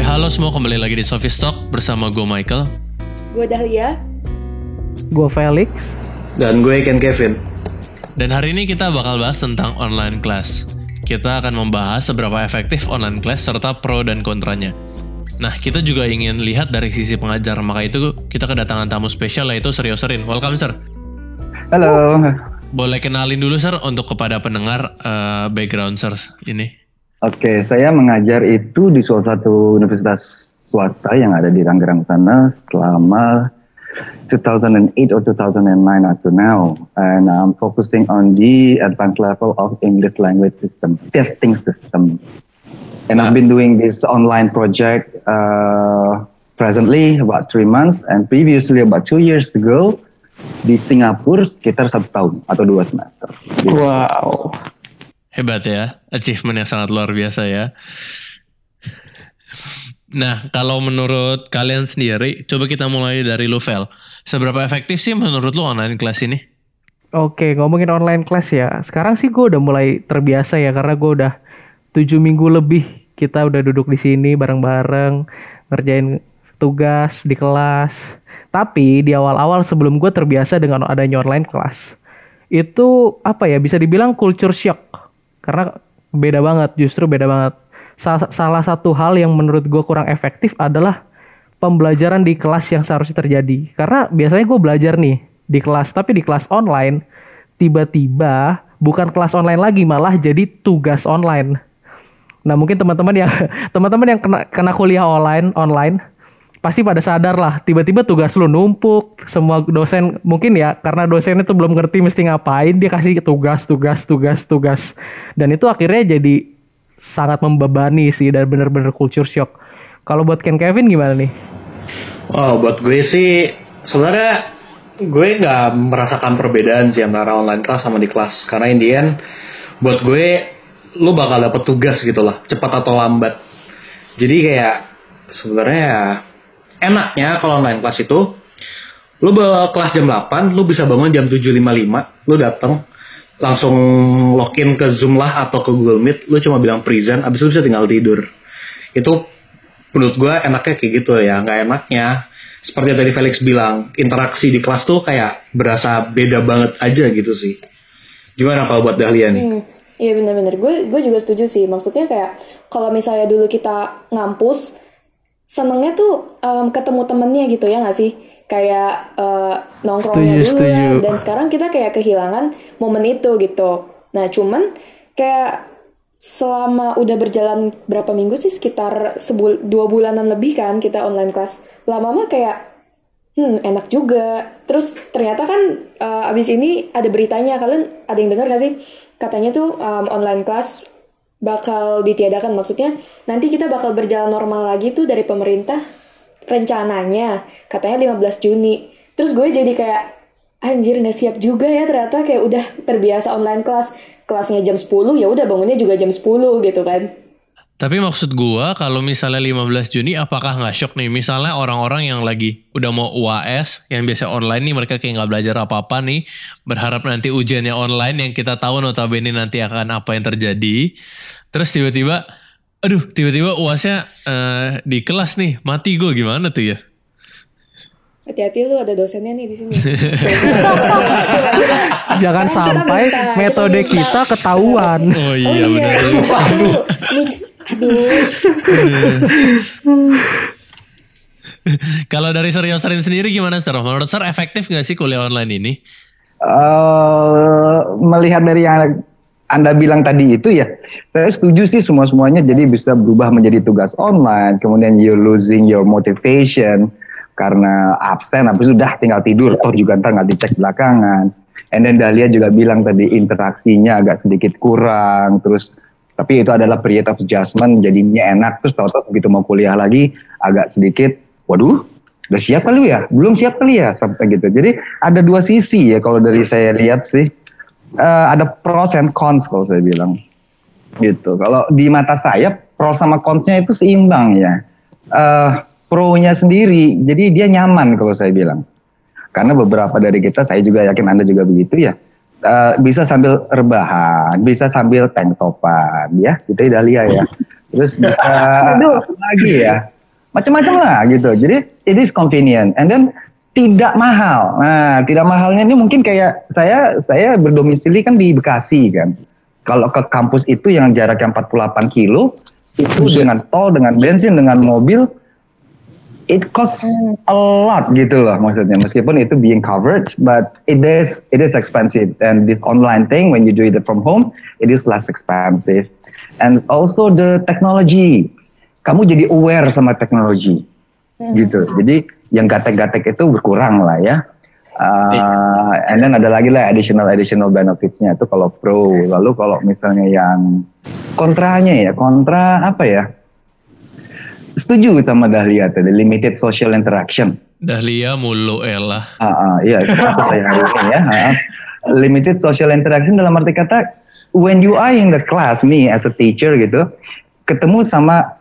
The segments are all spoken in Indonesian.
Oke, halo semua kembali lagi di Sophie Stock bersama gue Michael. Gue Dahlia. Gue Felix. Dan gue Ken Kevin. Dan hari ini kita bakal bahas tentang online class. Kita akan membahas seberapa efektif online class serta pro dan kontranya. Nah, kita juga ingin lihat dari sisi pengajar, maka itu kita kedatangan tamu spesial yaitu Seryo Serin. Welcome, Sir. Halo. Boleh kenalin dulu, Sir, untuk kepada pendengar uh, background, Sir, ini. Oke, saya mengajar itu di salah satu universitas swasta yang ada di Tangerang sana selama 2008 or 2009 up to now, and I'm focusing on the advanced level of English language system testing system. And I've been doing this online project uh, presently about three months, and previously about two years ago di Singapura sekitar satu tahun atau dua semester. Wow. Hebat ya, achievement yang sangat luar biasa ya. Nah, kalau menurut kalian sendiri, coba kita mulai dari lu, Vel. Seberapa efektif sih menurut lu online class ini? Oke, ngomongin online class ya. Sekarang sih gue udah mulai terbiasa ya, karena gue udah tujuh minggu lebih kita udah duduk di sini bareng-bareng, ngerjain tugas di kelas. Tapi di awal-awal sebelum gue terbiasa dengan adanya online class, itu apa ya, bisa dibilang culture shock karena beda banget, justru beda banget. Salah satu hal yang menurut gue kurang efektif adalah pembelajaran di kelas yang seharusnya terjadi. Karena biasanya gue belajar nih di kelas, tapi di kelas online tiba-tiba bukan kelas online lagi, malah jadi tugas online. Nah mungkin teman-teman yang teman-teman yang kena, kena kuliah online online pasti pada sadar lah tiba-tiba tugas lu numpuk semua dosen mungkin ya karena dosennya tuh belum ngerti mesti ngapain dia kasih tugas tugas tugas tugas. Dan itu akhirnya jadi sangat membebani sih dan bener-bener culture shock. Kalau buat Ken Kevin gimana nih? Oh buat gue sih sebenarnya gue nggak merasakan perbedaan sih antara online kelas sama di kelas. Karena Indian buat gue lu bakal dapet tugas gitu lah cepat atau lambat. Jadi kayak sebenarnya enaknya kalau online kelas itu lu kelas jam 8 lu bisa bangun jam 7.55 lu datang langsung login ke Zoom lah atau ke Google Meet lu cuma bilang present abis itu bisa tinggal tidur. Itu menurut gue enaknya kayak gitu ya nggak enaknya. Seperti yang tadi Felix bilang interaksi di kelas tuh kayak berasa beda banget aja gitu sih. Gimana kalau buat Dahlia nih? Hmm, iya bener-bener. Gue gue juga setuju sih. Maksudnya kayak kalau misalnya dulu kita ngampus senengnya tuh um, ketemu temennya gitu ya gak sih? Kayak uh, nongkrongnya setuju, dulu ya. setuju. dan sekarang kita kayak kehilangan momen itu gitu. Nah cuman kayak selama udah berjalan berapa minggu sih sekitar sebul dua bulanan lebih kan kita online kelas lama-lama kayak hmm enak juga. Terus ternyata kan uh, abis ini ada beritanya. Kalian ada yang dengar gak sih? Katanya tuh um, online kelas bakal ditiadakan. Maksudnya nanti kita bakal berjalan normal lagi tuh dari pemerintah rencananya. Katanya 15 Juni. Terus gue jadi kayak anjir nggak siap juga ya ternyata. Kayak udah terbiasa online kelas. Kelasnya jam 10 ya udah bangunnya juga jam 10 gitu kan tapi maksud gua kalau misalnya 15 Juni apakah nggak shock nih? Misalnya orang-orang yang lagi udah mau UAS yang biasa online nih mereka kayak nggak belajar apa-apa nih berharap nanti ujiannya online yang kita tahu notabene nanti akan apa yang terjadi. Terus tiba-tiba aduh tiba-tiba UASnya uh, di kelas nih mati gue gimana tuh ya? Hati-hati lu ada dosennya nih di sini. Jangan sampai metode kita, ketahuan. Oh iya, oh, iya. benar. Kalau dari Suryosarin sendiri gimana Sir? Menurut Sir efektif gak sih kuliah online ini? Uh, melihat dari yang anda bilang tadi itu ya, saya setuju sih semua-semuanya jadi bisa berubah menjadi tugas online, kemudian you losing your motivation karena absen, habis sudah tinggal tidur, toh juga ntar nggak dicek belakangan. And then Dahlia juga bilang tadi interaksinya agak sedikit kurang, terus tapi itu adalah period of adjustment jadinya enak terus tahu-tahu begitu mau kuliah lagi agak sedikit waduh udah siap kali ya? Belum siap kali ya? Sampai gitu. Jadi ada dua sisi ya kalau dari saya lihat sih. Uh, ada pros and cons kalau saya bilang. Gitu. Kalau di mata saya pro sama consnya itu seimbang ya. Uh, pro-nya sendiri jadi dia nyaman kalau saya bilang. Karena beberapa dari kita saya juga yakin anda juga begitu ya uh, bisa sambil rebahan, bisa sambil tank topan, ya, itu Dahlia ya. terus bisa apa lagi ya. Macam-macam lah gitu. Jadi it is convenient. And then tidak mahal. Nah tidak mahalnya ini mungkin kayak saya saya berdomisili kan di Bekasi kan. Kalau ke kampus itu yang jaraknya 48 kilo itu dengan tol dengan bensin dengan mobil it costs a lot gitu loh maksudnya. Meskipun itu being covered but it is it is expensive. And this online thing when you do it from home it is less expensive. And also the technology. Kamu jadi aware sama teknologi. Gitu. Jadi yang gatek-gatek itu berkurang lah ya. Uh, and then ada lagi lah additional additional benefitsnya. Itu kalau pro. Lalu kalau misalnya yang kontranya ya kontra apa ya setuju sama Dahlia tadi limited social interaction. Dahlia mulu elah. Ah, ah iya itu saya hari ini ya. Ah, limited social interaction dalam arti kata when you are in the class me as a teacher gitu ketemu sama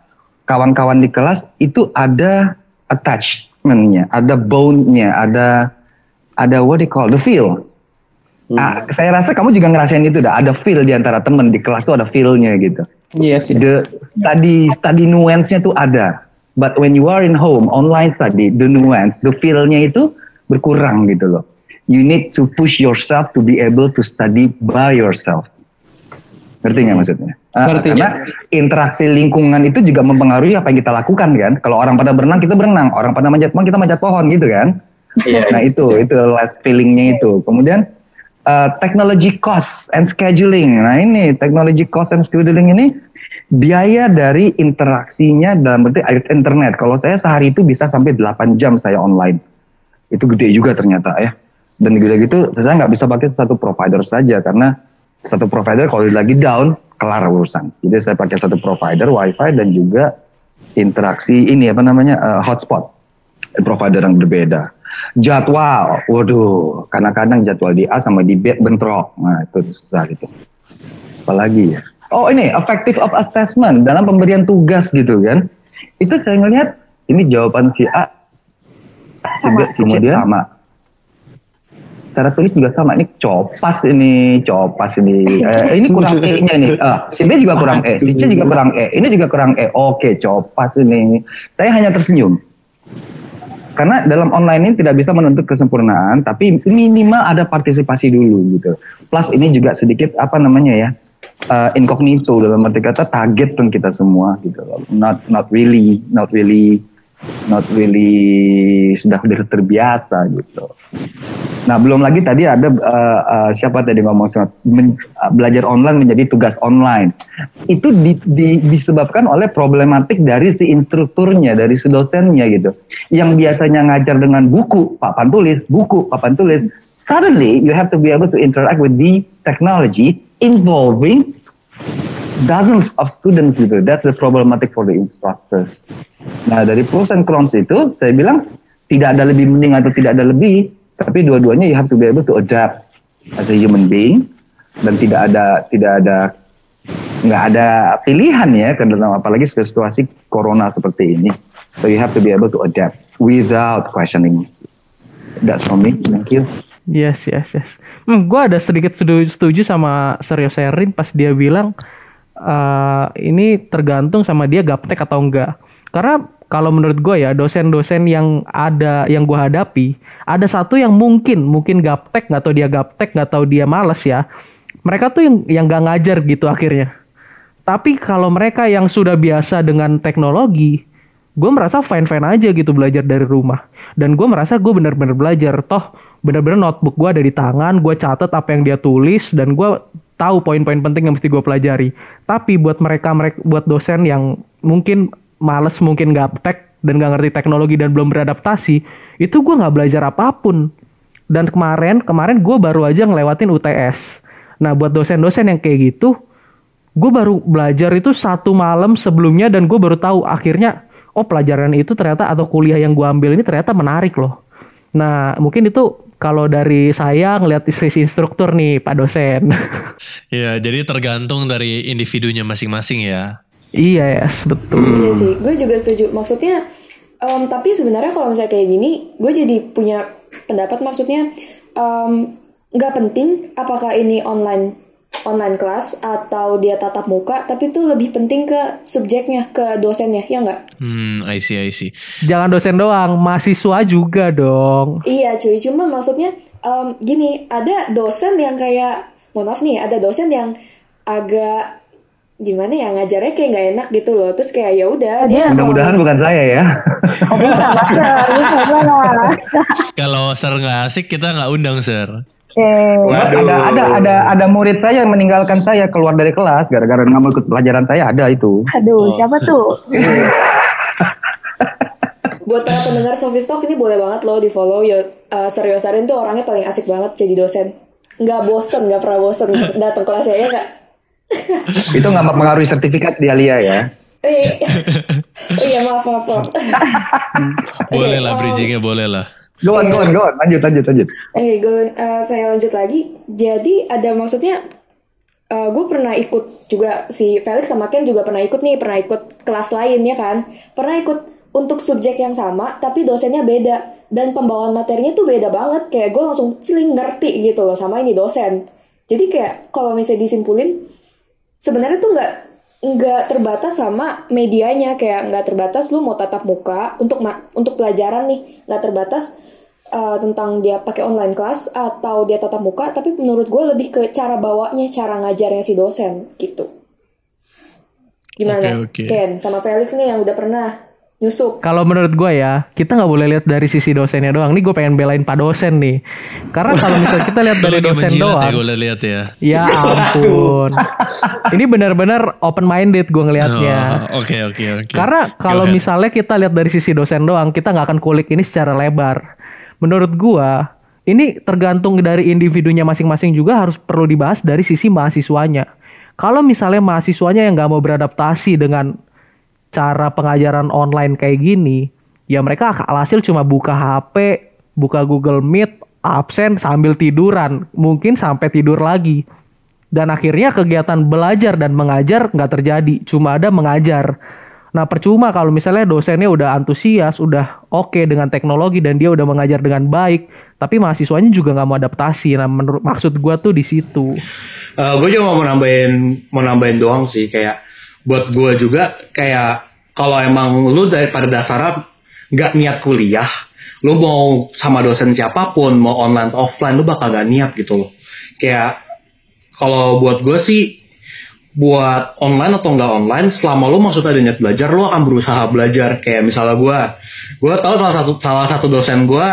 kawan-kawan di kelas itu ada attachmentnya, ada bone-nya, ada ada what they call the feel. Hmm. Ah, saya rasa kamu juga ngerasain itu dah. Ada feel di antara teman di kelas tuh ada feel-nya gitu. Yes, yes. The study study nuance-nya tuh ada. But when you are in home, online study, the nuance, the feel-nya itu berkurang gitu loh. You need to push yourself to be able to study by yourself. Ngerti nggak maksudnya? Uh, Ngerti. Karena interaksi lingkungan itu juga mempengaruhi apa yang kita lakukan kan. Kalau orang pada berenang kita berenang, orang pada manjat pohon kita manjat pohon gitu kan. Nah itu itu last feelingnya itu. Kemudian uh, technology cost and scheduling. Nah ini technology cost and scheduling ini biaya dari interaksinya dalam bentuk internet. Kalau saya sehari itu bisa sampai 8 jam saya online. Itu gede juga ternyata ya. Dan gede gitu saya nggak bisa pakai satu provider saja karena satu provider kalau lagi down kelar urusan. Jadi saya pakai satu provider WiFi dan juga interaksi ini apa namanya uh, hotspot provider yang berbeda. Jadwal, waduh, kadang-kadang jadwal di A sama di B bentrok. Nah itu susah itu. Apalagi ya. Oh ini effective of assessment dalam pemberian tugas gitu kan. Itu saya ngelihat ini jawaban si A, si B, C sama. Cara tulis juga sama. Ini copas ini, copas ini. Eh, ini kurang E-nya nih. Ah, si B juga kurang E, si C juga kurang E, ini juga kurang E. Oke, copas ini. Saya hanya tersenyum. Karena dalam online ini tidak bisa menuntut kesempurnaan, tapi minimal ada partisipasi dulu gitu. Plus ini juga sedikit apa namanya ya, uh, incognito dalam arti kata target kan kita semua gitu. Not not really, not really, not really sudah terbiasa gitu. Nah belum lagi tadi ada uh, uh, siapa tadi ngomong men, uh, belajar online menjadi tugas online. Itu di, di, disebabkan oleh problematik dari si instrukturnya, dari si dosennya gitu. Yang biasanya ngajar dengan buku, papan tulis, buku, papan tulis. Suddenly you have to be able to interact with the technology involving dozens of students gitu. That's the problematic for the instructors. Nah dari pros and cons itu saya bilang tidak ada lebih mending atau tidak ada lebih tapi dua-duanya you have to be able to adapt as a human being dan tidak ada tidak ada nggak ada pilihan ya karena apalagi situasi corona seperti ini. So you have to be able to adapt without questioning. That's for me. Thank you. Yes, yes, yes. Hmm, gue ada sedikit setuju, setuju sama Seryo Serin pas dia bilang uh, ini tergantung sama dia gaptek atau enggak. Karena kalau menurut gue ya dosen-dosen yang ada yang gue hadapi ada satu yang mungkin mungkin gaptek nggak tahu dia gaptek nggak tahu dia males ya mereka tuh yang yang gak ngajar gitu akhirnya. Tapi kalau mereka yang sudah biasa dengan teknologi gue merasa fine fine aja gitu belajar dari rumah. Dan gue merasa gue bener-bener belajar. Toh bener-bener notebook gue ada di tangan gue catat apa yang dia tulis dan gue tahu poin-poin penting yang mesti gue pelajari. Tapi buat mereka mereka buat dosen yang mungkin males mungkin gaptek dan gak ngerti teknologi dan belum beradaptasi, itu gue nggak belajar apa pun. Dan kemarin, kemarin gue baru aja ngelewatin UTS. Nah buat dosen-dosen yang kayak gitu, gue baru belajar itu satu malam sebelumnya dan gue baru tahu akhirnya, oh pelajaran itu ternyata atau kuliah yang gue ambil ini ternyata menarik loh. Nah mungkin itu kalau dari saya ngelihat sisi instruktur nih Pak dosen. Ya jadi tergantung dari individunya masing-masing ya. Iya yes, betul. Iya sih, gue juga setuju. Maksudnya, um, tapi sebenarnya kalau misalnya kayak gini, gue jadi punya pendapat maksudnya nggak um, penting apakah ini online online kelas atau dia tatap muka, tapi itu lebih penting ke subjeknya, ke dosennya, ya nggak? Hmm, I see, I see. Jangan dosen doang, mahasiswa juga dong. Iya cuy, cuma maksudnya em, gini, ada dosen yang kayak, mohon maaf nih, ada dosen yang agak gimana ya ngajarnya kayak nggak enak gitu loh. Terus kayak ya udah dia Mudah-mudahan bukan saya ya. Kalau ser nggak asik kita nggak undang ser. ada ada ada ada murid saya yang meninggalkan saya keluar dari kelas gara-gara nggak mau ikut pelajaran saya ada itu. Aduh, siapa tuh? buat para pendengar Sofi Talk ini boleh banget loh di follow ya uh, Serius Arin tuh orangnya paling asik banget jadi dosen nggak bosen nggak pernah bosen datang kelasnya ya nggak itu nggak mempengaruhi sertifikat di Alia ya. Oh iya maaf maaf maaf Boleh lah bridgingnya boleh lah. Go on, go on, go on. Lanjut, lanjut, lanjut. Oke, gue eh, saya lanjut lagi. Jadi ada maksudnya eh, gue pernah ikut juga si Felix sama Ken juga pernah ikut nih, pernah ikut kelas lain ya kan? Pernah ikut untuk subjek yang sama, tapi dosennya beda dan pembawaan materinya tuh beda banget. Kayak gue langsung ciling ngerti gitu loh sama ini dosen. Jadi kayak kalau misalnya disimpulin, sebenarnya tuh nggak nggak terbatas sama medianya. Kayak nggak terbatas lu mau tatap muka untuk ma- untuk pelajaran nih. Nggak terbatas uh, tentang dia pakai online class atau dia tatap muka tapi menurut gue lebih ke cara bawanya cara ngajarnya si dosen gitu. Gimana? Oke, oke. Ken sama Felix nih yang udah pernah nyusup Kalau menurut gue ya, kita nggak boleh lihat dari sisi dosennya doang. Nih gue pengen belain pak dosen nih. Karena kalau misalnya kita lihat dari dosen ya doang, gue lihat ya. ya ampun. Ini benar-benar open minded gue ngelihatnya. Oh, Oke oke oke. Karena kalau misalnya kita lihat dari sisi dosen doang, kita nggak akan kulik ini secara lebar. Menurut gua, ini tergantung dari individunya masing-masing juga harus perlu dibahas dari sisi mahasiswanya. Kalau misalnya mahasiswanya yang nggak mau beradaptasi dengan cara pengajaran online kayak gini, ya mereka alhasil cuma buka HP, buka Google Meet, absen sambil tiduran, mungkin sampai tidur lagi. Dan akhirnya kegiatan belajar dan mengajar nggak terjadi, cuma ada mengajar. Nah percuma kalau misalnya dosennya udah antusias, udah oke dengan teknologi dan dia udah mengajar dengan baik, tapi mahasiswanya juga nggak mau adaptasi. Nah menurut maksud gua tuh di situ. gue Eh, juga mau nambahin mau nambahin doang sih kayak buat gue juga kayak kalau emang lu daripada dasarnya nggak niat kuliah lu mau sama dosen siapa pun mau online atau offline lu bakal gak niat gitu loh. Kayak kalau buat gue sih buat online atau nggak online selama lu maksudnya ada niat belajar lu akan berusaha belajar. Kayak misalnya gue gue tahu salah satu salah satu dosen gue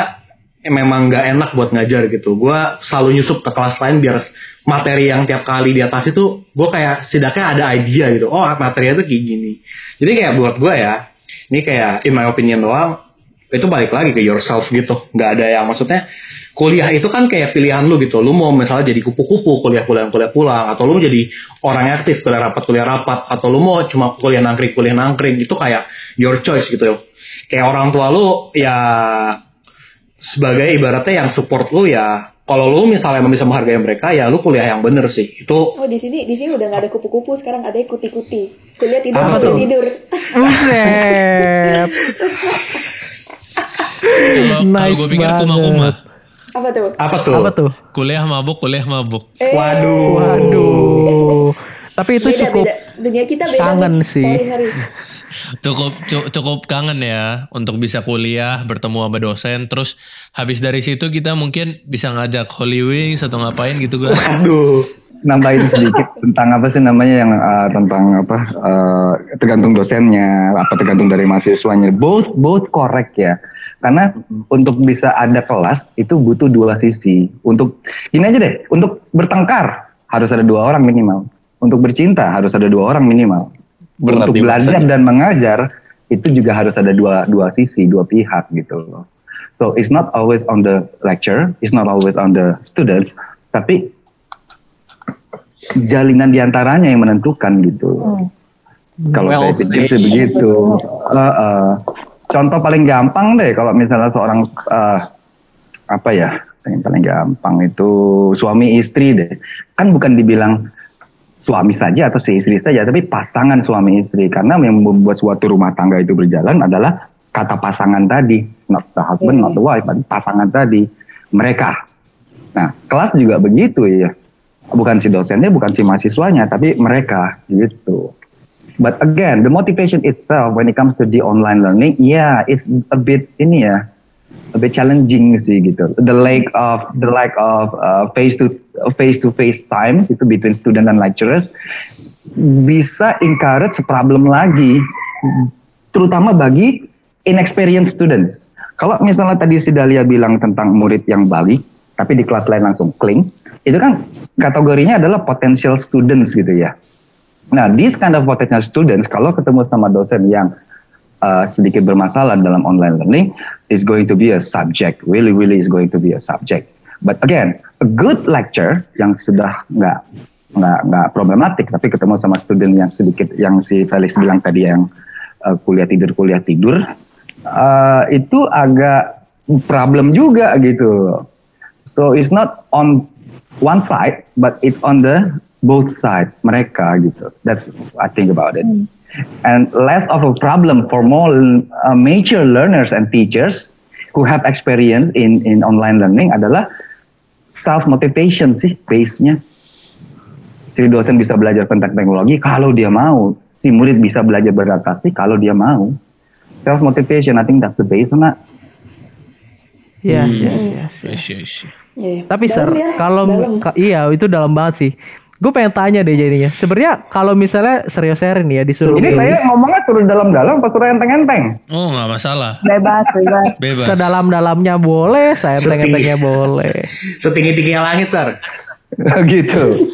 memang nggak enak buat ngajar gitu. Gue selalu nyusup ke kelas lain biar materi yang tiap kali di atas itu gue kayak setidaknya ada idea gitu. Oh materinya tuh kayak gini. Jadi kayak buat gue ya ini kayak in my opinion doang itu balik lagi ke yourself gitu. Nggak ada yang maksudnya kuliah itu kan kayak pilihan lu gitu. Lu mau misalnya jadi kupu-kupu kuliah pulang kuliah pulang atau lu jadi orang aktif kuliah rapat kuliah rapat atau lu mau cuma kuliah nangkring kuliah nangkring itu kayak your choice gitu. Kayak orang tua lu ya sebagai ibaratnya yang support lu ya kalau lu misalnya emang bisa menghargai mereka ya lu kuliah yang bener sih itu oh di sini di sini udah nggak ada kupu-kupu sekarang ada kuti-kuti kuliah tidur Apa kuliah tuh? tidur Buset. Kalau Nice gue pikir kuma-kuma. apa tuh apa tuh Apa tuh? Kuliah mabuk, kuliah mabuk. Eh, waduh Waduh. Tapi itu beda cukup beda dunia kita beda kangen sih. sorry sorry Cukup cu- cukup kangen ya untuk bisa kuliah, bertemu sama dosen. Terus habis dari situ kita mungkin bisa ngajak Holy Wings atau ngapain gitu kan. aduh nambahin sedikit tentang apa sih namanya yang uh, tentang apa uh, tergantung dosennya apa tergantung dari mahasiswanya. Both both correct ya. Karena untuk bisa ada kelas itu butuh dua sisi. Untuk ini aja deh untuk bertengkar harus ada dua orang minimal. Untuk bercinta harus ada dua orang minimal Berat untuk belajar dan mengajar itu juga harus ada dua dua sisi dua pihak gitu loh so it's not always on the lecture it's not always on the students tapi jalinan di antaranya yang menentukan gitu. Kalau Well saya pikir sih begitu. Eh, eh. contoh paling gampang deh kalau misalnya seorang eh, apa ya yang paling gampang itu suami istri deh. Kan bukan dibilang suami saja atau si istri saja, tapi pasangan suami istri. Karena yang membuat suatu rumah tangga itu berjalan adalah kata pasangan tadi, not the husband, not the wife, tapi pasangan tadi, mereka. Nah, kelas juga begitu ya bukan si dosennya, bukan si mahasiswanya, tapi mereka gitu. But again, the motivation itself when it comes to the online learning, yeah, it's a bit ini ya, a challenging sih gitu. The lack of the lack of uh, face to face to face time itu between student dan lecturers bisa encourage problem lagi, terutama bagi inexperienced students. Kalau misalnya tadi si Dalia bilang tentang murid yang balik, tapi di kelas lain langsung cling, itu kan kategorinya adalah potential students gitu ya. Nah, this kind of potential students kalau ketemu sama dosen yang uh, sedikit bermasalah dalam online learning is going to be a subject, really really is going to be a subject. But again, a good lecture yang sudah nggak nggak nggak problematik, tapi ketemu sama student yang sedikit yang si Felix bilang tadi yang uh, kuliah tidur kuliah tidur uh, itu agak problem juga gitu. So it's not on one side, but it's on the both side mereka gitu. That's I think about it. Hmm. And less of a problem for more uh, major learners and teachers who have experience in in online learning adalah self motivation sih base-nya. Si dosen bisa belajar tentang teknologi kalau dia mau. Si murid bisa belajar beradaptasi kalau dia mau. Self motivation, I think that's the base, not. Yes, yes, yes, yes. yes, yes. Yeah. Tapi sir, ya, kalau iya itu dalam banget sih. Gue pengen tanya deh jadinya. Sebenarnya kalau misalnya serius sharing nih ya disuruh. Ini saya ngomongnya turun dalam-dalam pas suruh enteng-enteng. Oh nggak masalah. Bebas, bebas. bebas. Sedalam-dalamnya boleh, saya enteng-entengnya boleh. Setinggi-tinggi langit, Sar. gitu.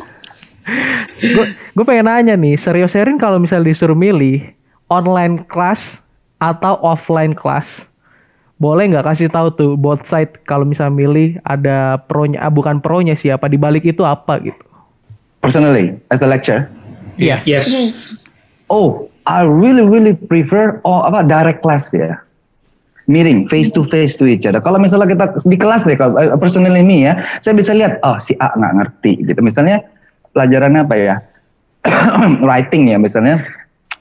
gue pengen nanya nih, serius sharing kalau misalnya disuruh milih online class atau offline class, boleh nggak kasih tahu tuh both side kalau misalnya milih ada pro-nya, ah, bukan pro-nya siapa di balik itu apa gitu personally as a lecturer? Yes. Yes. Oh, I really really prefer oh apa direct class ya. Meeting face to face to each other. Kalau misalnya kita di kelas deh, kalau uh, personally ini ya, saya bisa lihat oh si A nggak ngerti gitu. Misalnya pelajarannya apa ya? Writing ya misalnya,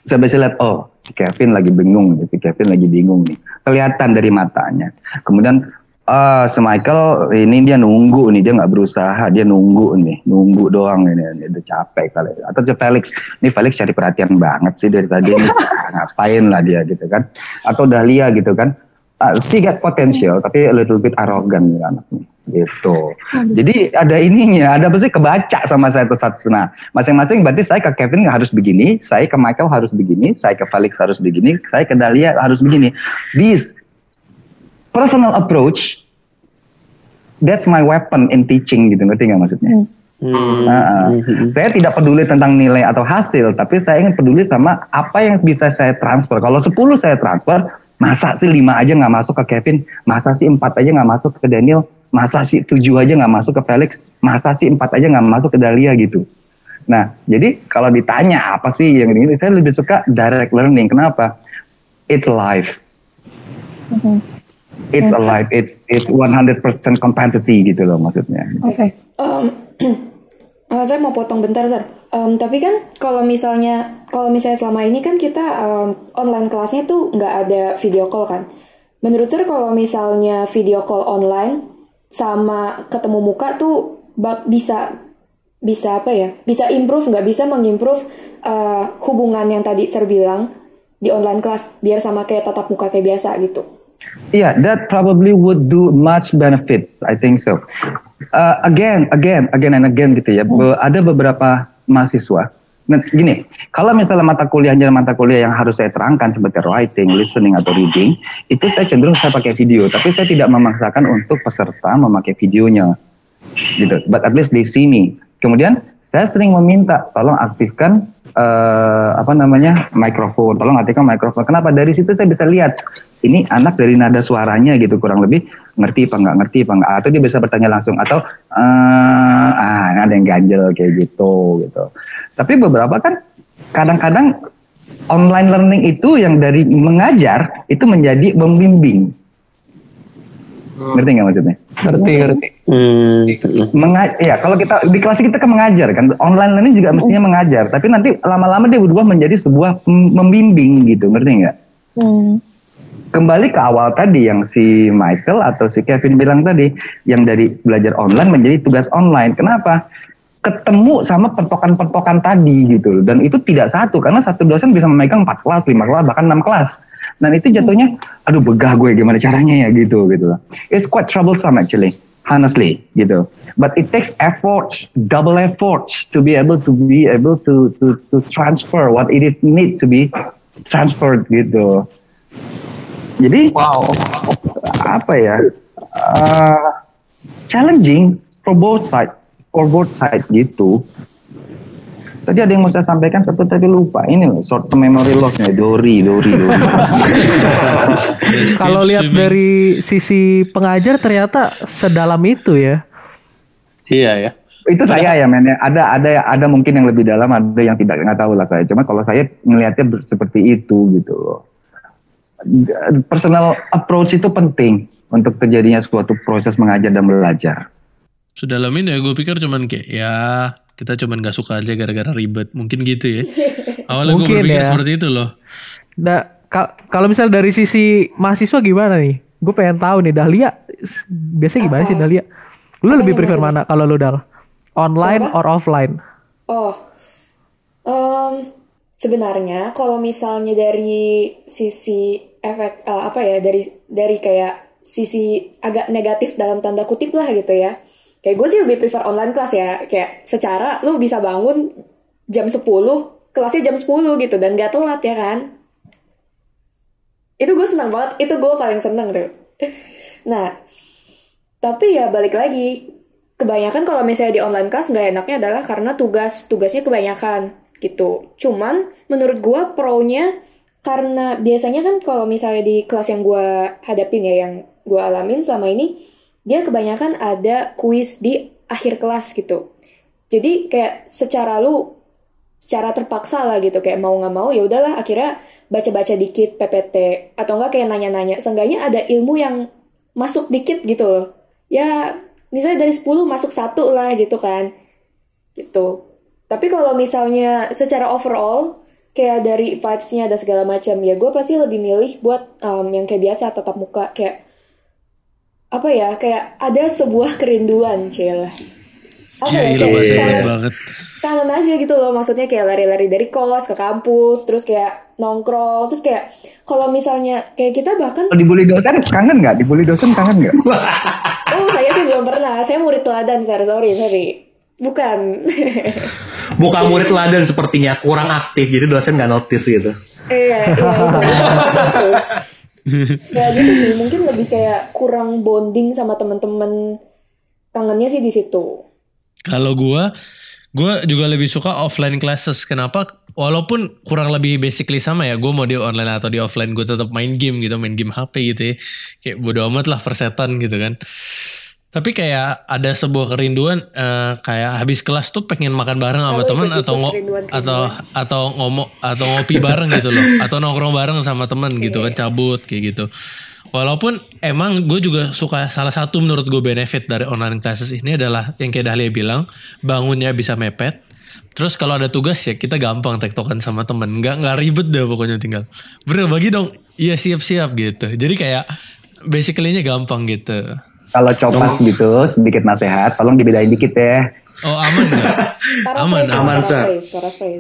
saya bisa lihat oh si Kevin lagi bingung, si Kevin lagi bingung nih. Kelihatan dari matanya. Kemudian ah si Michael ini dia nunggu nih dia nggak berusaha dia nunggu nih nunggu doang ini, ini udah capek kali. Atau si Felix ini Felix cari perhatian banget sih dari tadi nih ngapain lah dia gitu kan. Atau Dahlia gitu kan. Uh, she got potential tapi a little bit arrogant nih anaknya gitu. Jadi ada ininya ada apa sih kebaca sama saya satu. Nah masing-masing berarti saya ke Kevin harus begini saya ke Michael harus begini saya ke Felix harus begini saya ke Dahlia harus begini. This personal approach that's my weapon in teaching gitu ngerti nggak maksudnya? Hmm. Hmm. Nah, saya tidak peduli tentang nilai atau hasil, tapi saya ingin peduli sama apa yang bisa saya transfer. Kalau 10 saya transfer, masa sih 5 aja nggak masuk ke Kevin, masa sih 4 aja nggak masuk ke Daniel, masa sih 7 aja nggak masuk ke Felix, masa sih 4 aja nggak masuk ke Dahlia gitu. Nah, jadi kalau ditanya apa sih yang ini, saya lebih suka direct learning. Kenapa? It's life. Mm -hmm it's alive. It's it's 100% capacity gitu loh maksudnya. Oke. Okay. um, uh, saya mau potong bentar sir um, tapi kan kalau misalnya kalau misalnya selama ini kan kita um, online kelasnya tuh nggak ada video call kan? Menurut saya kalau misalnya video call online sama ketemu muka tuh bisa bisa apa ya? Bisa improve nggak? Bisa mengimprove uh, hubungan yang tadi saya bilang di online kelas biar sama kayak tatap muka kayak biasa gitu Yeah, that probably would do much benefit. I think so. Uh, again, again, again and again gitu ya. Hmm. Ada beberapa mahasiswa. Nah, gini, kalau misalnya mata kuliahnya mata kuliah yang harus saya terangkan seperti writing, listening atau reading, itu saya cenderung saya pakai video, tapi saya tidak memaksakan untuk peserta memakai videonya, gitu. But at least they see. Kemudian saya sering meminta, tolong aktifkan uh, apa namanya mikrofon, tolong aktifkan mikrofon. Kenapa? Dari situ saya bisa lihat ini anak dari nada suaranya gitu kurang lebih. Ngerti apa nggak ngerti apa nggak? Atau dia bisa bertanya langsung atau uh, ah ada yang ganjel kayak gitu gitu. Tapi beberapa kan kadang-kadang online learning itu yang dari mengajar itu menjadi membimbing. Hmm. ngerti nggak maksudnya? Ngerti ngerti. Hmm. Menga ya kalau kita di kelas kita kan mengajar kan online learning juga mestinya mengajar tapi nanti lama-lama dia berubah menjadi sebuah membimbing gitu ngerti nggak? Hmm kembali ke awal tadi yang si Michael atau si Kevin bilang tadi, yang dari belajar online menjadi tugas online. Kenapa? ketemu sama pentokan-pentokan tadi gitu dan itu tidak satu karena satu dosen bisa memegang 4 kelas, 5 kelas, bahkan 6 kelas. Dan itu jatuhnya aduh begah gue gimana caranya ya gitu gitu. It's quite troublesome actually, honestly gitu. But it takes efforts, double efforts to be able to be able to to to transfer what it is need to be transferred gitu. Jadi wow, apa ya? Uh, challenging for both side for both side gitu. Tadi ada yang mau saya sampaikan satu tadi lupa. Ini loh short term memory loss nya Dori, Dori, Dori. Kalau lihat dari sisi pengajar ternyata sedalam itu ya. Iya ya. Itu saya ya men. ya. Ada ada ada mungkin yang lebih dalam, ada yang tidak nggak tahu lah saya. Cuma kalau saya melihatnya seperti itu gitu loh. Personal approach itu penting untuk terjadinya suatu proses mengajar dan belajar. Sedalam ini ya gue pikir cuman kayak ya kita cuman gak suka aja gara-gara ribet. Mungkin gitu ya. Awalnya gue Mungkin berpikir ya. seperti itu loh. Nah, ka- kalau misal dari sisi mahasiswa gimana nih? Gue pengen tahu nih Dahlia biasanya gimana sih Dahlia? Lu lebih yang prefer mana kalau lu Dal? Online Apa? or offline? Oh, em, sebenarnya kalau misalnya dari sisi efek eh, apa ya dari dari kayak sisi agak negatif dalam tanda kutip lah gitu ya. Kayak gue sih lebih prefer online kelas ya. Kayak secara lu bisa bangun jam 10, kelasnya jam 10 gitu dan gak telat ya kan. Itu gue senang banget, itu gue paling seneng tuh. Nah, tapi ya balik lagi, kebanyakan kalau misalnya di online class nggak enaknya adalah karena tugas tugasnya kebanyakan gitu. Cuman menurut gua pro-nya karena biasanya kan kalau misalnya di kelas yang gua hadapin ya yang gua alamin selama ini dia kebanyakan ada kuis di akhir kelas gitu. Jadi kayak secara lu secara terpaksa lah gitu kayak mau nggak mau ya udahlah akhirnya baca-baca dikit PPT atau enggak kayak nanya-nanya. Seenggaknya ada ilmu yang masuk dikit gitu loh. Ya misalnya dari 10 masuk satu lah gitu kan gitu. Tapi kalau misalnya secara overall kayak dari vibes-nya ada segala macam. Ya gue pasti lebih milih buat um, yang kayak biasa tatap muka. Kayak apa ya kayak ada sebuah kerinduan cila apa Ya, ya gila kayak kangen- banget. kangen aja gitu loh. Maksudnya kayak lari-lari dari kos ke kampus terus kayak nongkrong. Terus kayak kalau misalnya kayak kita bahkan Kalau dibully dosen kangen nggak? Dibully dosen kangen nggak? oh saya sih belum pernah. Saya murid teladan sorry sorry sorry. Bukan Bukan murid teladan sepertinya kurang aktif jadi dosen nggak notice gitu. iya iya itu ya gitu sih mungkin lebih kayak kurang bonding sama teman-teman kangennya sih di situ Kalau gua gua juga lebih suka offline classes. Kenapa? Walaupun kurang lebih basically sama ya, gue mau di online atau di offline gue tetap main game gitu, main game HP gitu ya. Kayak bodo amat lah persetan gitu kan. Tapi kayak ada sebuah kerinduan eh, kayak habis kelas tuh pengen makan bareng sama teman atau ngo- atau atau ngomong atau ngopi bareng gitu loh, atau nongkrong bareng sama teman gitu kan cabut kayak gitu. Walaupun emang gue juga suka salah satu menurut gue benefit dari online classes ini adalah yang kayak Dahlia bilang bangunnya bisa mepet. Terus kalau ada tugas ya kita gampang tektokan sama temen, nggak nggak ribet deh pokoknya tinggal. Bener bagi dong, iya siap siap gitu. Jadi kayak basically-nya gampang gitu. Kalau copas gitu sedikit nasihat, tolong dibedain dikit ya. Oh aman nggak? Aman, aman, Sir.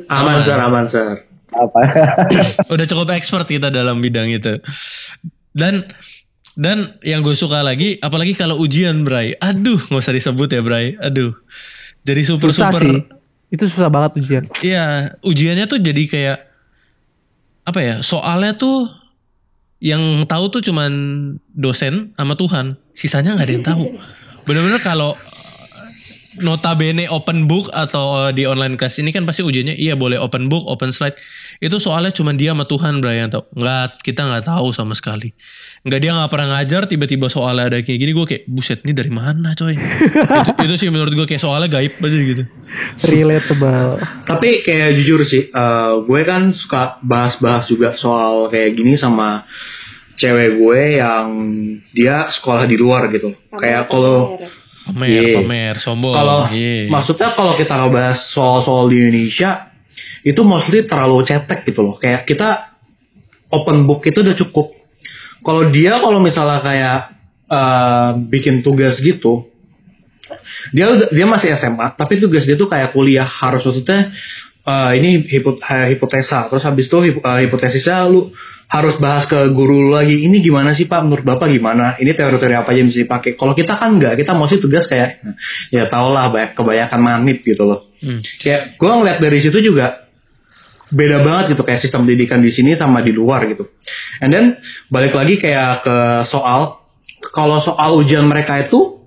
Aman sir, aman sir. Apa? Udah cukup expert kita dalam bidang itu. Dan dan yang gue suka lagi, apalagi kalau ujian Bray. Aduh, nggak usah disebut ya Bray. Aduh, jadi super Susah super. sih. Itu susah banget ujian. Iya, ujiannya tuh jadi kayak apa ya? Soalnya tuh yang tahu tuh cuman dosen sama Tuhan. Sisanya nggak ada yang tahu. Bener-bener kalau notabene open book atau di online class ini kan pasti ujiannya iya boleh open book, open slide. Itu soalnya cuman dia sama Tuhan Brian tau. Nggak, kita nggak tahu sama sekali. Nggak dia nggak pernah ngajar tiba-tiba soalnya ada kayak gini gue kayak buset ini dari mana coy. itu, itu sih menurut gue kayak soalnya gaib aja gitu. Relatable. Tapi kayak jujur sih, eh, gue kan suka bahas-bahas juga soal kayak gini sama cewek gue yang dia sekolah di luar gitu. kayak kalau Pamer. Pamer, Iya. pamer, sombong. kalau Iya. maksudnya kalau kita ngebahas soal-soal di Indonesia itu mostly terlalu cetek gitu loh. Kayak kita open book itu udah cukup. Kalau dia kalau misalnya kayak eh, bikin tugas gitu, dia dia masih SMA tapi tugas dia tuh kayak kuliah harus maksudnya eh, ini hipo- eh, hipotesa terus habis itu hip- eh, hipotesisnya lu harus bahas ke guru lagi ini gimana sih pak menurut bapak gimana ini teori-teori apa aja yang bisa dipakai kalau kita kan enggak kita sih tugas kayak ya tau lah banyak kebanyakan manip gitu loh Hmm. kayak gue ngeliat dari situ juga beda banget gitu kayak sistem pendidikan di sini sama di luar gitu. And then balik lagi kayak ke soal kalau soal ujian mereka itu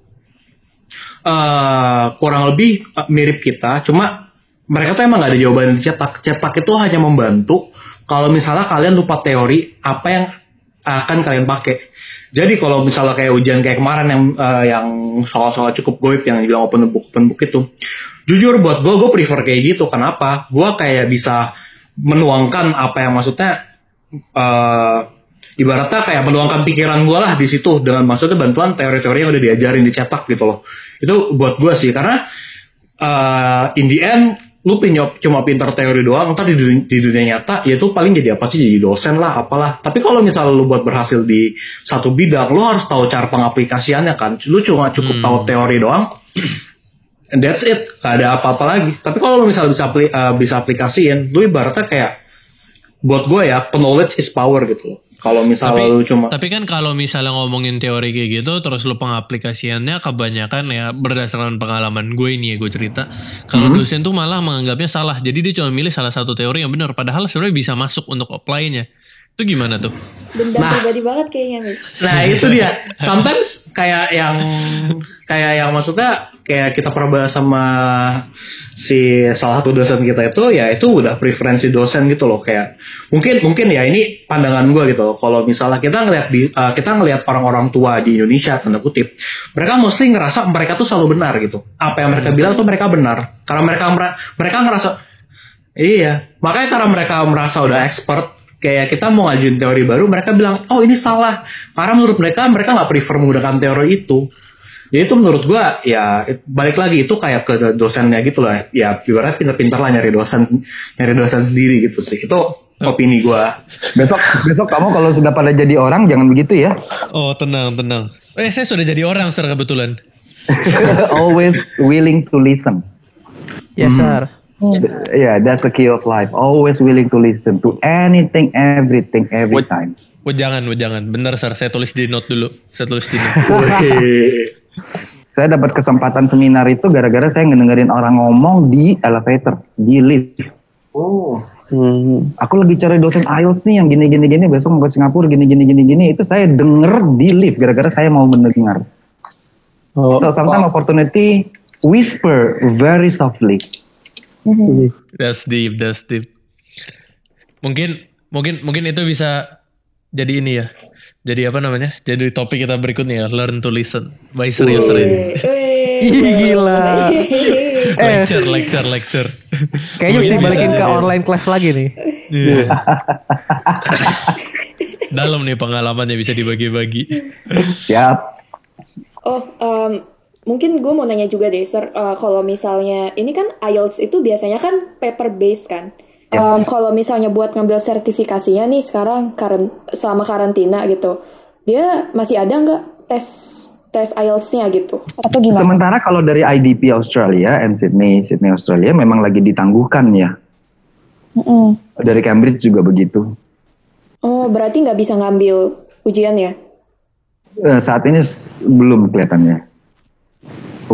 eh kurang lebih eh, mirip kita, cuma mereka tuh emang gak ada jawaban cetak. Cetak itu hanya membantu kalau misalnya kalian lupa teori apa yang akan kalian pakai. Jadi kalau misalnya kayak ujian kayak kemarin yang eh, yang soal-soal cukup goib yang bilang open book open book itu, jujur buat gue gue prefer kayak gitu. Kenapa? Gue kayak bisa menuangkan apa yang maksudnya eh ibaratnya kayak menuangkan pikiran gue lah di situ dengan maksudnya bantuan teori-teori yang udah diajarin dicetak gitu loh. Itu buat gue sih karena eh in the end lu pinjau cuma pintar teori doang entar di dunia, di dunia nyata ya itu paling jadi apa sih? Jadi dosen lah apalah. Tapi kalau misalnya lu buat berhasil di satu bidang lu harus tahu cara pengaplikasiannya kan. Lu cuma cukup tahu teori doang and that's it. Gak ada apa-apa lagi. Tapi kalau lu misalnya bisa apli- eh, bisa aplikasiin lu ibaratnya kayak buat gue ya knowledge is power gitu loh kalau misalnya Tapi, lu cuma tapi kan kalau misalnya ngomongin teori kayak gitu, terus lu pengaplikasiannya kebanyakan ya berdasarkan pengalaman gue ini ya gue cerita. Kalau Hmm. dosen tuh malah menganggapnya salah. Jadi dia cuma milih salah satu teori yang benar. Padahal sebenarnya bisa masuk untuk apply-nya. Itu gimana tuh? Dendam pribadi banget kayaknya. Nah itu dia. Sometimes kayak yang kayak yang maksudnya kayak kita pernah bahas sama si salah satu dosen kita itu ya itu udah preferensi dosen gitu loh. Kayak mungkin mungkin ya ini pandangan gue gitu. Kalau misalnya kita ngelihat di uh, kita ngelihat orang-orang tua di Indonesia tanda kutip mereka mesti ngerasa mereka tuh selalu benar gitu. Apa yang mereka bilang tuh mereka benar. Karena mereka mereka ngerasa iya. Makanya karena mereka merasa udah expert kayak kita mau ngajuin teori baru mereka bilang oh ini salah karena menurut mereka mereka nggak prefer menggunakan teori itu ya itu menurut gua ya balik lagi itu kayak ke dosennya gitu lah ya ibarat pintar-pintar lah nyari dosen nyari dosen sendiri gitu sih itu opini gua Besok besok kamu kalau sudah pada jadi orang jangan begitu ya. Oh tenang tenang. Eh saya sudah jadi orang secara kebetulan. Always willing to listen. Yes sir. Yeah, that's the key of life. Always willing to listen to anything, everything, every What- time. Oh jangan, oh jangan. Bener sir, saya tulis di note dulu. Saya tulis di note. Saya dapat kesempatan seminar itu gara-gara saya ngedengerin orang ngomong di elevator, di lift. oh Aku lagi cari dosen IELTS nih yang gini gini gini besok mau ke Singapura gini gini gini gini itu saya denger di lift gara-gara saya mau mendengar. oh So sometimes opportunity whisper very softly. That's deep, that's deep. Mungkin mungkin mungkin itu bisa jadi ini ya. Jadi apa namanya? Jadi topik kita berikutnya ya, learn to listen. By serius Rin. Ih, gila. Lecture, lecture, lecture. Kayaknya mesti balikin ke online class lagi nih. Iya. Dalam nih pengalamannya bisa dibagi-bagi. Siap. Oh, em, mungkin gue mau nanya juga deh, Sir. Eh, kalau misalnya ini kan IELTS itu biasanya kan paper based kan. Em, kalau misalnya buat ngambil sertifikasinya nih sekarang karen selama karantina gitu, dia masih ada nggak tes tes IELTS-nya gitu? Atau gimana? Sementara kalau dari IDP Australia and Sydney, Sydney Australia memang lagi ditangguhkan ya. Dari Cambridge juga begitu. Oh, berarti nggak bisa ngambil ujiannya? Eh, saat ini belum kelihatannya.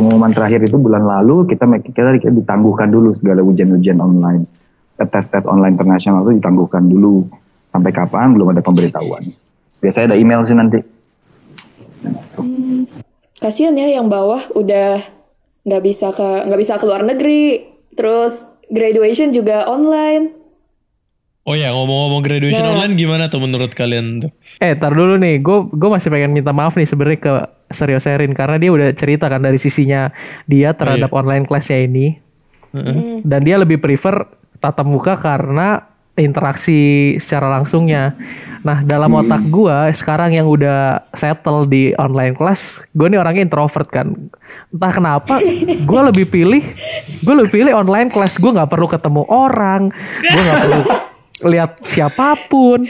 Pengumuman terakhir itu bulan lalu kita kita ditangguhkan dulu segala ujian-ujian online. Eh, Tes-tes online internasional itu ditangguhkan dulu. Sampai kapan belum ada pemberitahuan. Biasanya ada email sih nanti. Kasian ya yang bawah udah nggak bisa ke nggak bisa keluar negeri, terus graduation juga online. Oh ya, ngomong-ngomong graduation Nah. online gimana tuh menurut kalian tuh? Eh, tar dulu nih. Gue gue masih pengen minta maaf nih sebenarnya ke Serius Erin karena dia udah cerita kan dari sisinya dia terhadap online classnya ini. Dan dia lebih prefer tatap muka karena interaksi secara langsungnya. Nah, dalam otak gua sekarang yang udah settle di online class, gue nih orangnya introvert kan. Entah kenapa, gue lebih pilih, gue lebih pilih online class. Gue nggak perlu ketemu orang, gue nggak perlu lihat siapa pun.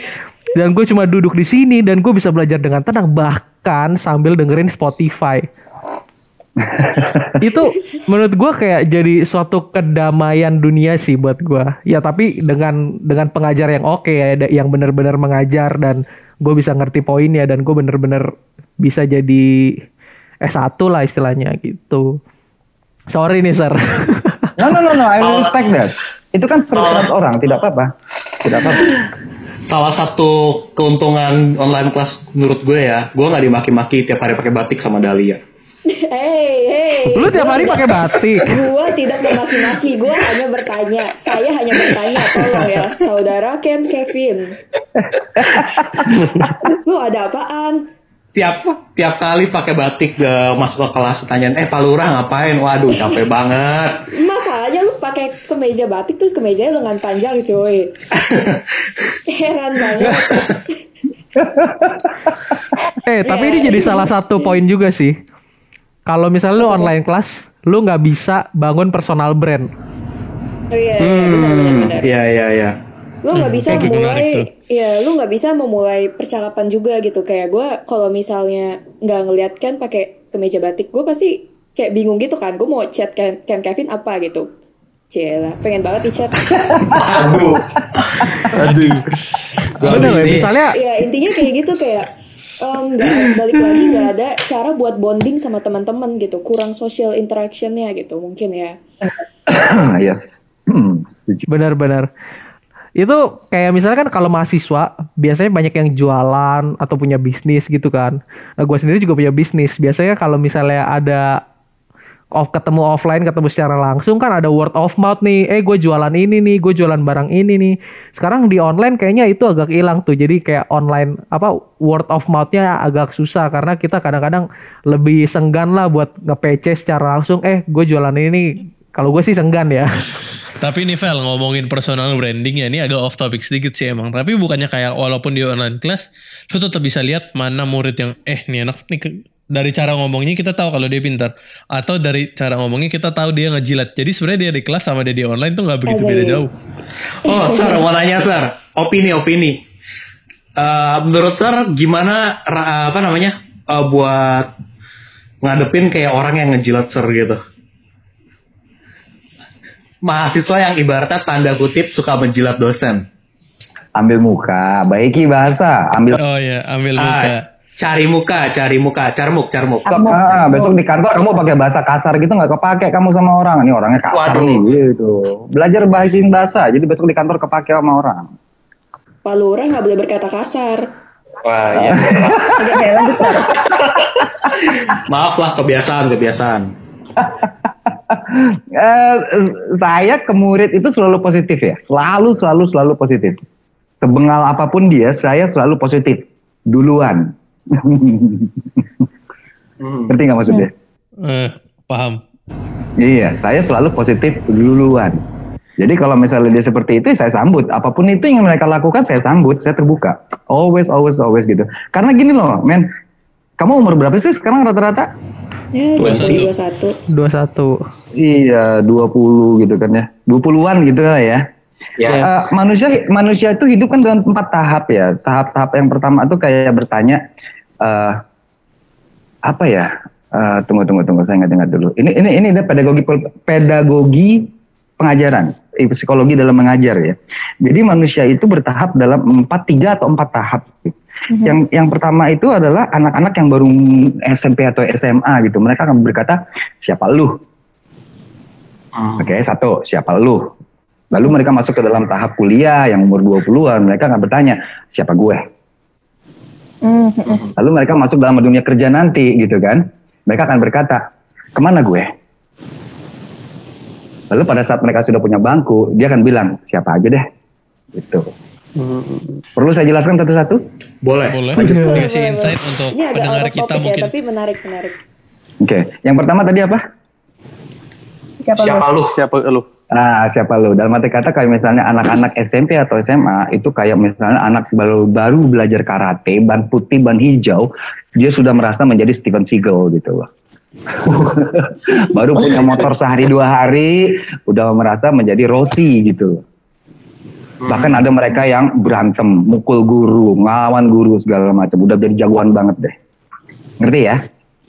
Dan gue cuma duduk di sini dan gue bisa belajar dengan tenang bahkan sambil dengerin Spotify. itu menurut gua kayak jadi suatu kedamaian dunia sih buat gua ya tapi dengan dengan pengajar yang oke ya ada- yang benar-benar mengajar dan gue bisa ngerti poinnya dan gue bener-bener bisa jadi S1 lah istilahnya gitu sorry nih sir No, no, no, no, I respect that. Itu kan preference orang, tidak apa-apa. Tidak apa-apa. Salah satu keuntungan online class menurut gue ya, gue nggak dimaki-maki tiap hari pakai batik sama Dahlia. Hey, hey. lu tiap hari pakai batik Gua tidak memaki-maki, gua hanya bertanya. Saya hanya bertanya, tolong ya, saudara Ken Kevin. Lu ada apaan? Tiap tiap kali pakai batik ke masuk ke kelas tanyain, eh Pak Lurah ngapain? Waduh capek banget. Masalahnya lu pakai kemeja batik terus kemejanya lengan panjang, cuy. Heran banget. eh tapi ini jadi salah satu poin juga sih kalau misalnya lu online kelas lu nggak bisa bangun personal brand Oh iya, iya, benar benar benar. Iya iya iya. Lu nggak bisa kayak menarik mulai, ya lu nggak bisa memulai percakapan juga gitu. Kayak gue kalau misalnya nggak ngeliat kan pakai kemeja batik, gue pasti kayak bingung gitu kan. Gue mau chat Ken, Ken Kevin apa gitu. Cila, pengen banget di chat. Aduh. Aduh. bener misalnya ya intinya kayak gitu kayak em, nggak balik lagi nggak ada cara buat bonding sama teman-teman gitu kurang social interactionnya gitu mungkin ya yes. Hmm, benar-benar itu kayak misalnya kan kalau mahasiswa biasanya banyak yang jualan atau punya bisnis gitu kan. Nah gue sendiri juga punya bisnis. Biasanya kalau misalnya ada off ketemu offline ketemu secara langsung kan ada word of mouth nih. Eh gue jualan ini nih gue jualan barang ini nih. Sekarang di online kayaknya itu agak hilang tuh. Jadi kayak online apa word of mouthnya agak susah. Karena kita kadang-kadang lebih senggan lah buat nge-PC secara langsung. Eh gue jualan ini kalau gue sih senggan ya Tapi nih Vel ngomongin personal branding ya ini agak off topic sedikit sih emang. Tapi bukannya kayak walaupun di online class lu tetap bisa lihat mana murid yang eh nih anak nih dari cara ngomongnya kita tahu kalau dia pintar atau dari cara ngomongnya kita tahu dia ngejilat. Jadi sebenarnya dia di kelas sama dia di online tuh nggak begitu beda Asli. jauh. Oh, Sar, mau nanya Sar, opini opini. Eh, menurut Sar gimana apa namanya eh, buat ngadepin kayak orang yang ngejilat Sar gitu? Mahasiswa yang ibaratnya tanda kutip suka menjilat dosen. Ambil muka, baiki bahasa, ambil Oh ya ambil muka. Ah, cari muka, cari muka, carmuk, carmuk. Ah, besok di kantor kamu pakai bahasa kasar gitu nggak kepake kamu sama orang. Ini orangnya kasar Waduh. nih gitu. Belajar bahasin bahasa, jadi besok di kantor kepake sama orang. Pak Lurah nggak boleh berkata kasar Wah, iya. agak ya lanjut Pak. Maaf lah kebiasaan, kebiasaan. Eh, saya ke murid itu selalu positif ya, selalu selalu selalu positif. Sebengal apa pun dia, saya selalu positif duluan. Ngerti nggak maksudnya? Eh, paham. Iya, saya selalu positif duluan. Jadi kalau misalnya dia seperti itu, saya sambut. Apa pun itu yang mereka lakukan, saya sambut. Saya terbuka. Always, always, always gitu. Karena gini loh, men. Kamu umur berapa sih sekarang rata-rata? Ya 21. 21 21 Iya, 20 gitu kan ya. 20-an gitu lah ya. Ya. Eh, manusia manusia itu hidup kan dalam empat tahap ya. Tahap-tahap yang pertama itu kayak bertanya eh apa ya? Eh, tunggu tunggu tunggu saya ingat-ingat dulu. Ini ini ini ada pedagogi pedagogi pengajaran, eh, psikologi dalam mengajar ya. Jadi manusia itu bertahap dalam empat tiga atau empat tahap. Yang yang pertama itu adalah anak-anak yang baru SMP atau SMA gitu. Mereka akan berkata siapa lu? Oke, satu, siapa lu? Lalu mereka masuk ke dalam tahap kuliah yang umur 20-an, mereka akan bertanya, siapa gue? Lalu mereka masuk dalam dunia kerja nanti gitu kan. Mereka akan berkata, ke mana gue? Lalu pada saat mereka sudah punya bangku, dia akan bilang, siapa aja deh. Gitu. Perlu saya jelaskan satu-satu? Boleh. Boleh. Boleh, Dikasih boleh, insight boleh. untuk ini agak pendengar kita topic mungkin. ya tapi menarik menarik Oke, yang pertama tadi apa? Siapa, lu? Siapa lu? Nah, siapa lu? Dalam arti kata kayak misalnya anak-anak SMP atau SMA itu kayak misalnya anak baru baru belajar karate, ban putih, ban hijau, dia sudah merasa menjadi Steven Seagal gitu loh. baru punya motor sehari dua hari, udah merasa menjadi Rossi gitu loh. Bahkan ada mereka yang berantem, mukul guru, ngelawan guru segala macam, udah jadi jagoan banget deh. Ngerti ya?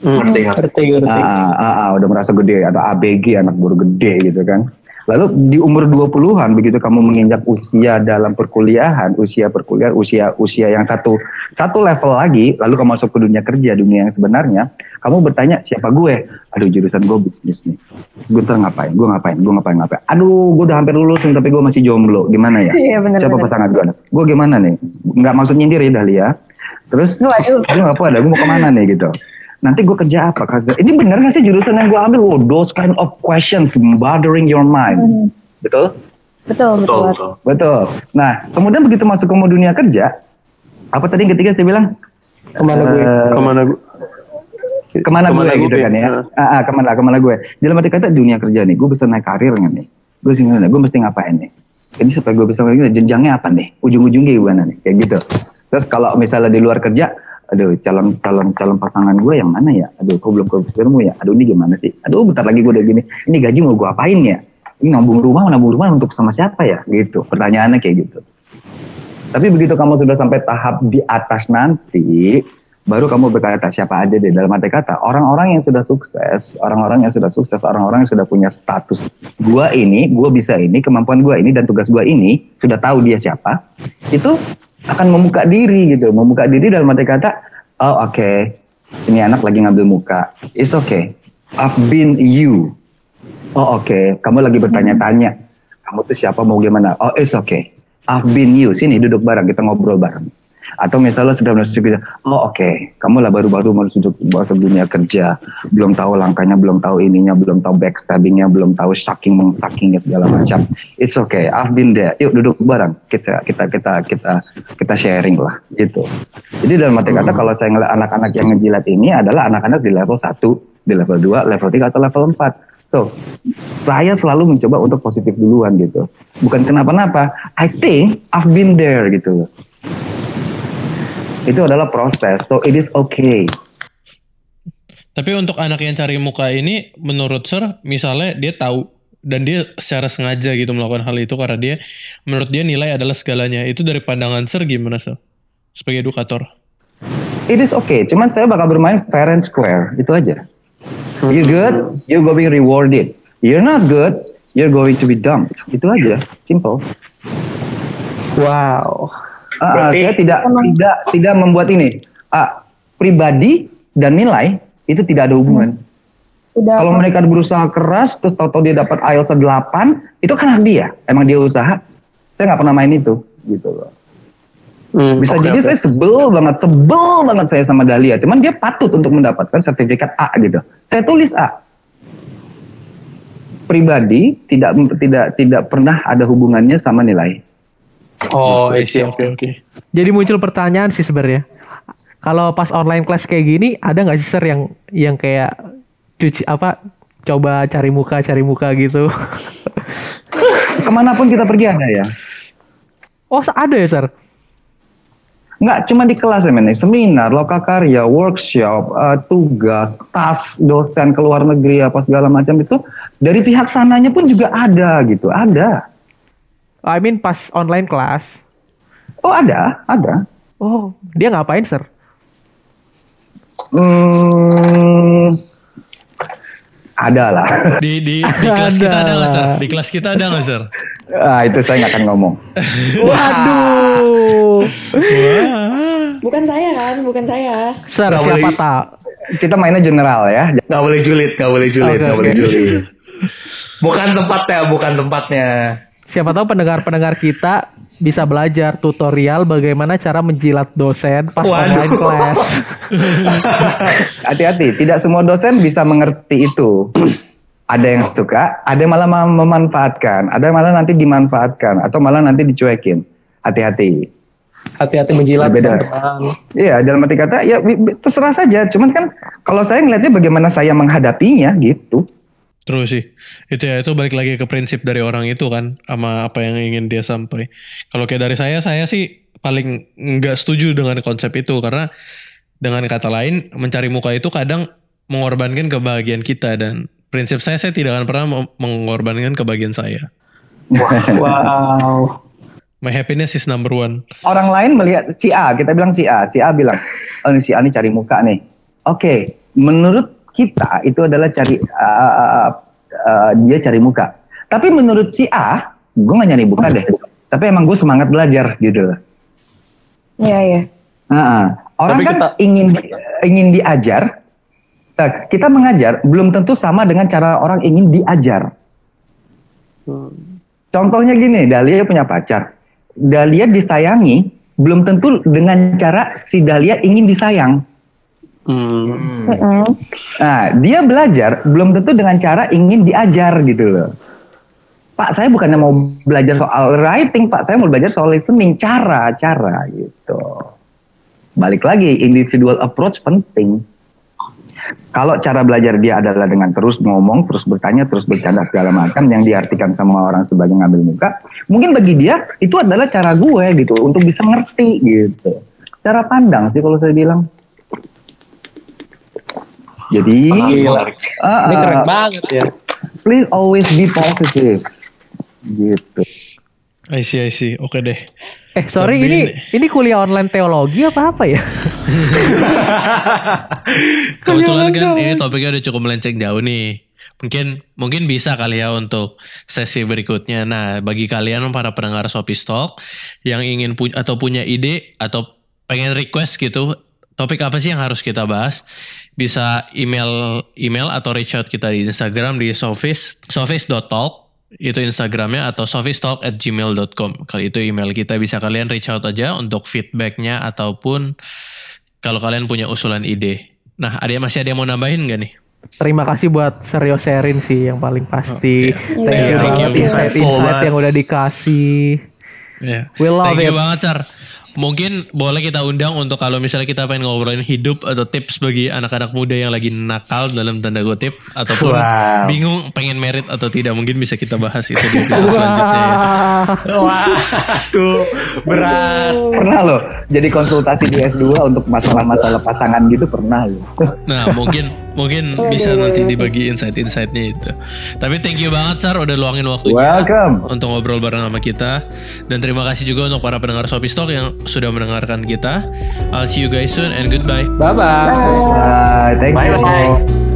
ngerti ngerti. Ngerti ah, ah, ah, udah merasa gede. Atau ABG anak baru gede gitu kan lalu di umur 20-an begitu kamu menginjak usia dalam perkuliahan usia perkuliahan usia usia yang satu satu level lagi lalu kamu masuk ke dunia kerja dunia yang sebenarnya kamu bertanya siapa gue? Aduh jurusan gue bisnis nih. Gue ntar ngapain? Gue ngapain? Gue ngapain? Ngapain? Aduh gue udah hampir lulus nih, tapi gue masih jomblo. Gimana ya? Iya, bener, siapa bener. pasangan gue? Gue gimana nih? Nggak maksud nyindir ya Dahlia. Terus? Waduh. gue nggak ada? Gue mau ke mana nih? Gitu nanti gue kerja apa Kak? ini bener gak sih jurusan yang gue ambil? Oh, those kind of questions bothering your mind. Betul? Betul, betul. betul betul. Betul. Nah kemudian begitu masuk ke dunia kerja apa tadi yang ketiga saya bilang? Ke mana gue? Eh, ke mana gue? Ke mana, Ke mana gue gue, gitu kan ya? Heeh. ah, ah, ke mana ke mana gue? Dalam arti kata dunia kerja nih gue bisa naik karir nggak nih? Gue sih gue mesti ngapain nih? Ini supaya gue bisa ngapain, jenjangnya apa nih? Ujung-ujungnya gimana nih? Kayak gitu. Terus kalau misalnya di luar kerja aduh calon calon calon pasangan gue yang mana ya? Aduh kok belum ketemu ya? Aduh ini gimana sih? Aduh bentar lagi gue udah gini. Ini gaji mau gue apain ya? Ini nabung rumah nabung rumah untuk sama siapa ya? Gitu pertanyaannya kayak gitu. Tapi begitu kamu sudah sampai tahap di atas nanti, baru kamu berkata siapa aja deh? Dalam arti kata orang-orang yang sudah sukses, orang-orang yang sudah sukses, orang-orang yang sudah punya status gua ini, gua bisa ini, kemampuan gua ini dan tugas gua ini sudah tahu dia siapa, itu akan membuka diri gitu, membuka diri dalam arti kata, oh oke, ini anak lagi ngambil muka, it's okay, I've been you, oh oke, kamu lagi bertanya-tanya, kamu tuh siapa mau gimana, oh it's okay, I've been you, sini duduk bareng, kita ngobrol bareng. Atau misalnya sudah masuk kerja, oh oke, kamu lah baru-baru masuk masuk dunia kerja, belum tahu langkahnya, belum tahu ininya, belum tahu backstabbingnya, belum tahu sucking mengsuckingnya segala macam. It's okay, I've been there. Yuk duduk bareng, kita kita kita kita kita sharing lah, gitu. Jadi dalam arti kata kalau saya ngeliat anak-anak yang ngejilat ini adalah anak-anak di level 1, di level 2, level 3 atau level 4. So, saya selalu mencoba untuk positif duluan gitu. Bukan kenapa-napa. I think I've been there gitu. Itu adalah proses. So, it is okay. Tapi untuk anak yang cari muka ini, menurut Sir, misalnya dia tahu dan dia secara sengaja gitu melakukan hal itu karena dia, menurut dia nilai adalah segalanya. Itu dari pandangan Sir gimana Sir? Sebagai edukator. It is okay. Cuman saya bakal bermain fair and square. Itu aja. You good, you're going rewarded. You're not good, you're going to be dumped. Itu aja. Simple. Wow. Ah, ah, Berarti- saya tidak tidak tidak membuat ini. Ah, pribadi dan nilai itu tidak ada hubungan. Udah Kalau mereka berusaha keras terus tahu-tahu dia dapat IELTS 8, itu kan hak dia. Emang dia usaha. Saya nggak pernah main itu gitu loh. Hmm, Bisa oke, jadi oke. saya sebel banget, sebel banget saya sama Dahlia. Cuman dia patut untuk mendapatkan sertifikat A gitu. Saya tulis A. Pribadi tidak tidak tidak pernah ada hubungannya sama nilai. Oh, Oke, oke. Jadi muncul pertanyaan sih sebenarnya. Kalau pas online class kayak gini, ada nggak sih Sir yang yang kayak cuci apa coba cari muka cari muka gitu? Ke mana pun kita pergi ada ya. oh ada ya Sir? Nggak cuma di kelas ya men, seminar, lokakarya, workshop, eh, tugas, tas, dosen ke luar negeri apa segala macam itu dari pihak sananya pun juga ada gitu, ada. I mean pas online class. Oh ada, ada. Oh dia ngapain Sir? Hmm, ada lah. Di di di kelas kita Ada ada nggak Sir? lah. Di kelas kita ada nggak Sir? ah, itu saya nggak akan ngomong. Waduh. bukan saya kan, bukan saya. Sir Nggak siapa boleh. tahu? Kita mainnya general ya. Nggak boleh julid, nggak boleh julid, nggak oke. boleh julid. Bukan tempatnya, bukan tempatnya. Siapa tahu pendengar-pendengar kita bisa belajar tutorial bagaimana cara menjilat dosen pas Waduh. online class. Hati-hati, tidak semua dosen bisa mengerti itu. ada yang suka, ada yang malah mem- memanfaatkan, ada yang malah nanti dimanfaatkan, atau malah nanti dicuekin. Hati-hati. Hati-hati menjilat teman-teman. Iya, dalam arti kata ya terserah saja. Cuman kan kalau saya ngelihatnya bagaimana saya menghadapinya gitu. Terus sih. Itu ya, itu balik lagi ke prinsip dari orang itu kan. Sama apa yang ingin dia sampai. Kalau kayak dari saya, saya sih paling nggak setuju dengan konsep itu. Karena dengan kata lain, mencari muka itu kadang mengorbankan kebahagiaan kita. Dan prinsip saya, saya tidak akan pernah meng- mengorbankan kebahagiaan saya. Wow. My happiness is number one. Orang lain melihat si A, kita bilang si A, si A bilang, oh ini si A ini cari muka nih. Oke, menurut kita itu adalah cari uh, uh, dia cari muka. Tapi menurut si A, gue gak nyari muka deh. Tapi emang gue semangat belajar gitu. Iya, iya. Nah, orang Tapi kan kita- ingin ingin diajar. Nah, kita mengajar belum tentu sama dengan cara orang ingin diajar. Contohnya gini, Dahlia punya pacar. Dahlia disayangi belum tentu dengan cara si Dahlia ingin disayang. Hmm. Mm-mm. Nah, dia belajar belum tentu dengan cara ingin diajar gitu loh. Pak, saya bukannya mau belajar soal writing, Pak. Saya mau belajar soal listening, cara-cara gitu. Balik lagi, individual approach penting. Kalau cara belajar dia adalah dengan terus ngomong, terus bertanya, terus bercanda segala macam yang diartikan sama orang sebagai ngambil muka, mungkin bagi dia itu adalah cara gue gitu untuk bisa ngerti gitu. Cara pandang sih kalau saya bilang. Jadi, Gila. ah, Ini keren ah, banget ya. please always be positive. Gitu. I see, I see. Oke deh. Eh sorry Tapi ini ini- kuliah online teologi apa apa ya? Kebetulan kan ini topiknya udah cukup melenceng jauh nih. Mungkin mungkin bisa kali ya untuk sesi berikutnya. Nah, bagi kalian para pendengar Shopee Stock yang ingin punya atau punya ide atau pengen request gitu, topik apa sih yang harus kita bahas? Bisa email email atau reach out kita di Instagram di sofis sofis.talk itu Instagramnya atau sofistalk at gmail.com kalau itu email kita bisa kalian reach out aja untuk feedbacknya ataupun kalau kalian punya usulan ide. Nah, ada masih ada yang mau nambahin gak nih? Terima kasih buat serius sharing sih yang paling pasti. Oh, Thank you thank banget you. insight-insight yang udah dikasih. Ya. We love Thank you it. banget, Sar. Mungkin boleh kita undang untuk kalau misalnya kita pengen ngobrolin hidup atau tips bagi anak-anak muda yang lagi nakal dalam tanda kutip ataupun Wow. bingung pengen merit atau tidak mungkin bisa kita bahas itu di episode selanjutnya ya. Wah, aduh, berat. Pernah loh jadi konsultasi di S2 untuk masalah-masalah pasangan gitu pernah loh. Nah, mungkin mungkin bisa nanti dibagi insight-insightnya itu. Tapi thank you banget Sar udah luangin waktunya. Welcome. untuk ngobrol bareng sama kita dan terima kasih juga untuk para pendengar Shopee Stock yang sudah mendengarkan kita. I'll see you guys soon and goodbye. Bye bye. Bye. Thank you. Bye-bye.